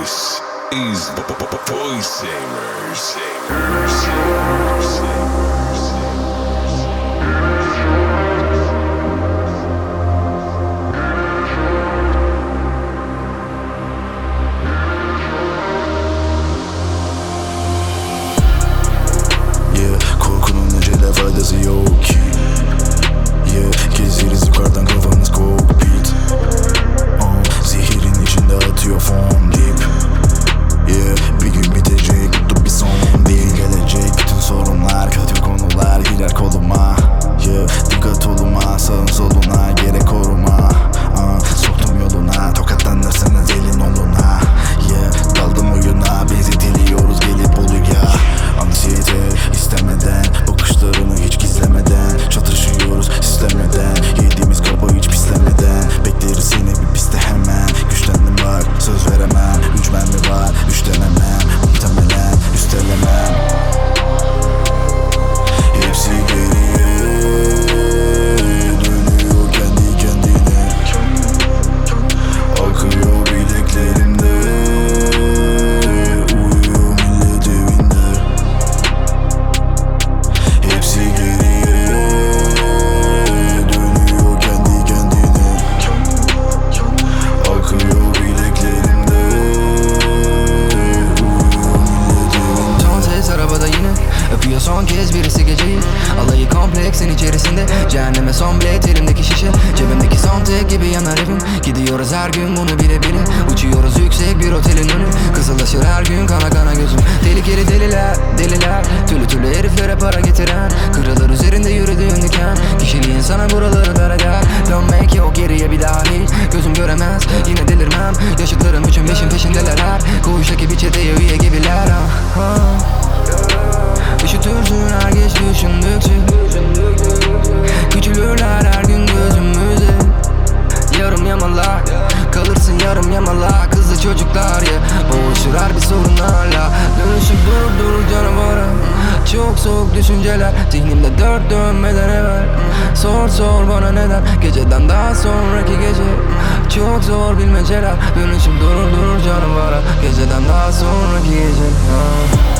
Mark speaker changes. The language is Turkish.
Speaker 1: This is Voice
Speaker 2: Savers. Kez birisi geceyi. Alayı kompleksin içerisinde. Cehenneme son bilet elimdeki şişe. Cebimdeki son tek gibi yanar evim. Gidiyoruz her gün bunu bile bile. Uçuyoruz yüksek bir otelin önü. Kızılaşır her gün kana kana gözüm. Tehlikeli deliler deliler. Türlü türlü heriflere para getiren. Kırılır üzerinde yürüdüğün diken. Kişiliğin sana buraları dar eder. Dönmek yok geriye bir daha hiç Gözüm göremez yine delirmem. Yaşıtlarım üçün beşin peşindeler her. Koğuştaki bir çeteye üye gibiler. Ah, ah. Çocuklar ya Boğuşur her bir sorunlarla Dönüşüp durup durup canavara. Çok soğuk düşünceler Zihnimde dört dönmeden evvel Sor sor bana neden? Geceden daha sonraki gece. Çok zor bilmeceler Dönüşüp durur durur canavara. Geceden daha sonraki gece. Ah.